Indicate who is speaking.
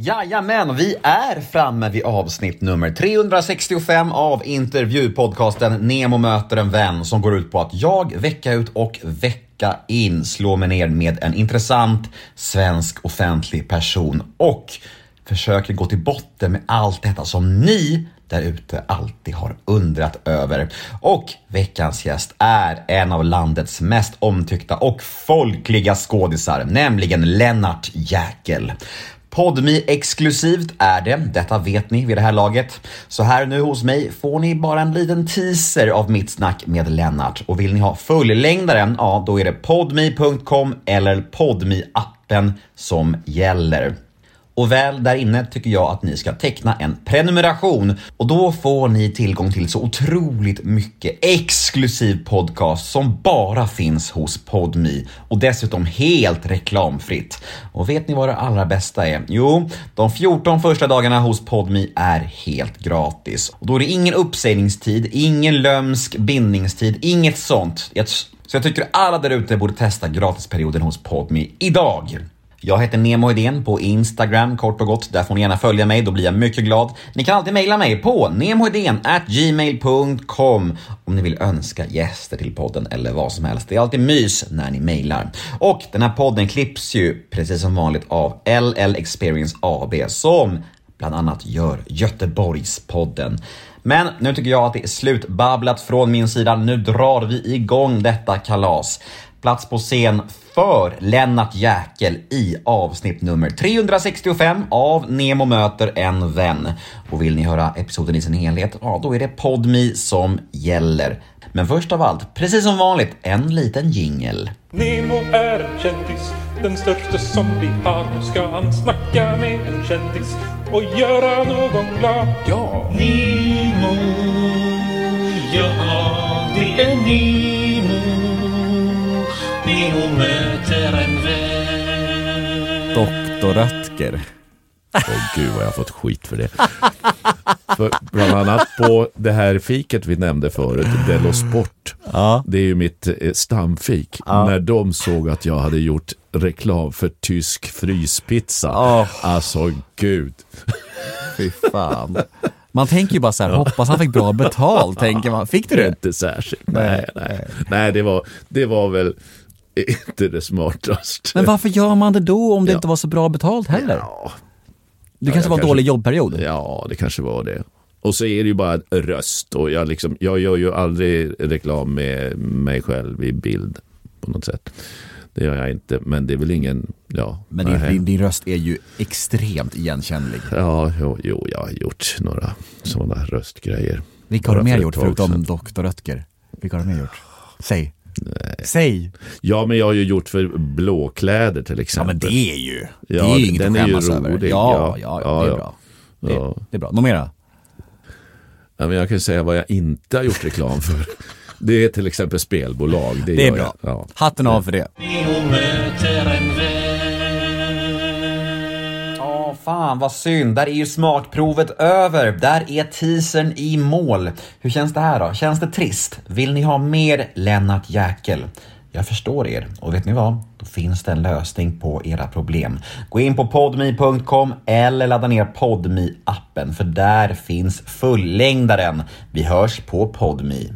Speaker 1: Jajamän, vi är framme vid avsnitt nummer 365 av intervjupodcasten Nemo möter en vän som går ut på att jag vecka ut och vecka in slår mig ner med en intressant svensk offentlig person och försöker gå till botten med allt detta som ni där ute alltid har undrat över. Och veckans gäst är en av landets mest omtyckta och folkliga skådisar, nämligen Lennart Jäkel. Podmi exklusivt är det, detta vet ni vid det här laget. Så här nu hos mig får ni bara en liten teaser av mitt snack med Lennart. Och vill ni ha fullängdaren, ja då är det podmi.com eller podmi appen som gäller. Och väl där inne tycker jag att ni ska teckna en prenumeration och då får ni tillgång till så otroligt mycket exklusiv podcast som bara finns hos Podmi och dessutom helt reklamfritt. Och vet ni vad det allra bästa är? Jo, de 14 första dagarna hos Podmi är helt gratis. Och då är det ingen uppsägningstid, ingen lömsk bindningstid, inget sånt. Så jag tycker alla där ute borde testa gratisperioden hos Podmi idag. Jag heter Nemo Idén på Instagram kort och gott. Där får ni gärna följa mig, då blir jag mycket glad. Ni kan alltid mejla mig på gmail.com om ni vill önska gäster till podden eller vad som helst. Det är alltid mys när ni mejlar. Och den här podden klipps ju precis som vanligt av LL Experience AB som bland annat gör Göteborgspodden. Men nu tycker jag att det är slutbabblat från min sida. Nu drar vi igång detta kalas. Plats på scen för Lennart Jäkel i avsnitt nummer 365 av Nemo möter en vän. Och vill ni höra episoden i sin helhet, ja då är det Podmi som gäller. Men först av allt, precis som vanligt, en liten jingel.
Speaker 2: Nemo är en kändis, den största som vi har. Nu ska han snacka med en kändis och göra någon glad. Ja!
Speaker 3: Nemo, ja det är Nemo. Nemo möter en vän.
Speaker 4: Doktor Röttger.
Speaker 5: Åh gud vad jag har fått skit för det. för bland annat på det här fiket vi nämnde förut, Dello Sport.
Speaker 4: Ja.
Speaker 5: Det är ju mitt eh, stamfik.
Speaker 4: Ja.
Speaker 5: När de såg att jag hade gjort reklam för tysk fryspizza.
Speaker 4: Åh.
Speaker 5: Alltså gud.
Speaker 4: Fy fan. Man tänker ju bara så här, hoppas han fick bra betalt, tänker man. Fick du det?
Speaker 5: Inte särskilt. Nej, nej. Nej, det var, det var väl inte det smartaste.
Speaker 4: Men varför gör man det då om det
Speaker 5: Ja.
Speaker 4: inte var så bra betalt heller?
Speaker 5: Ja,
Speaker 4: Det kanske
Speaker 5: jag
Speaker 4: var en
Speaker 5: kanske-
Speaker 4: dålig jobbperiod?
Speaker 5: Ja, det kanske var det. Och så är det ju bara röst och jag, liksom, jag gör ju aldrig reklam med mig själv i bild på något sätt. Det gör jag inte, men det är väl ingen, ja.
Speaker 4: Men din, din, din röst är ju extremt igenkännlig.
Speaker 5: Ja, jo, jo, jag har gjort några sådana röstgrejer.
Speaker 4: Vilka har du mer gjort förutom. Doktor Röttger? Vilka har du mer gjort? Säg. Säg.
Speaker 5: Ja, men jag har ju gjort för blåkläder till
Speaker 4: Ja
Speaker 5: exempel.
Speaker 4: men det är ju, det
Speaker 5: Ja,
Speaker 4: är ju inget
Speaker 5: den
Speaker 4: att
Speaker 5: är ju
Speaker 4: skämmas över.
Speaker 5: rolig.
Speaker 4: Ja,
Speaker 5: Ja,
Speaker 4: ja, ja, det är
Speaker 5: ja,
Speaker 4: bra. Det,
Speaker 5: Ja.
Speaker 4: det är bra. Något mera?
Speaker 5: Ja, men jag kan säga vad jag inte har gjort reklam för. Det är till exempel spelbolag. Det,
Speaker 4: Det är bra.
Speaker 5: Jag. Ja.
Speaker 4: Hatten av för det.
Speaker 1: Fan vad synd. Där är ju smakprovet över. Där är teasern i mål. Hur känns det här då? Känns det trist? Vill ni ha mer Lennart Jäkel? Jag förstår er. Och vet ni vad? Då finns det en lösning på era problem. Gå in på podmi.com eller ladda ner podmi appen för där finns fullängdaren. Vi hörs på podmi.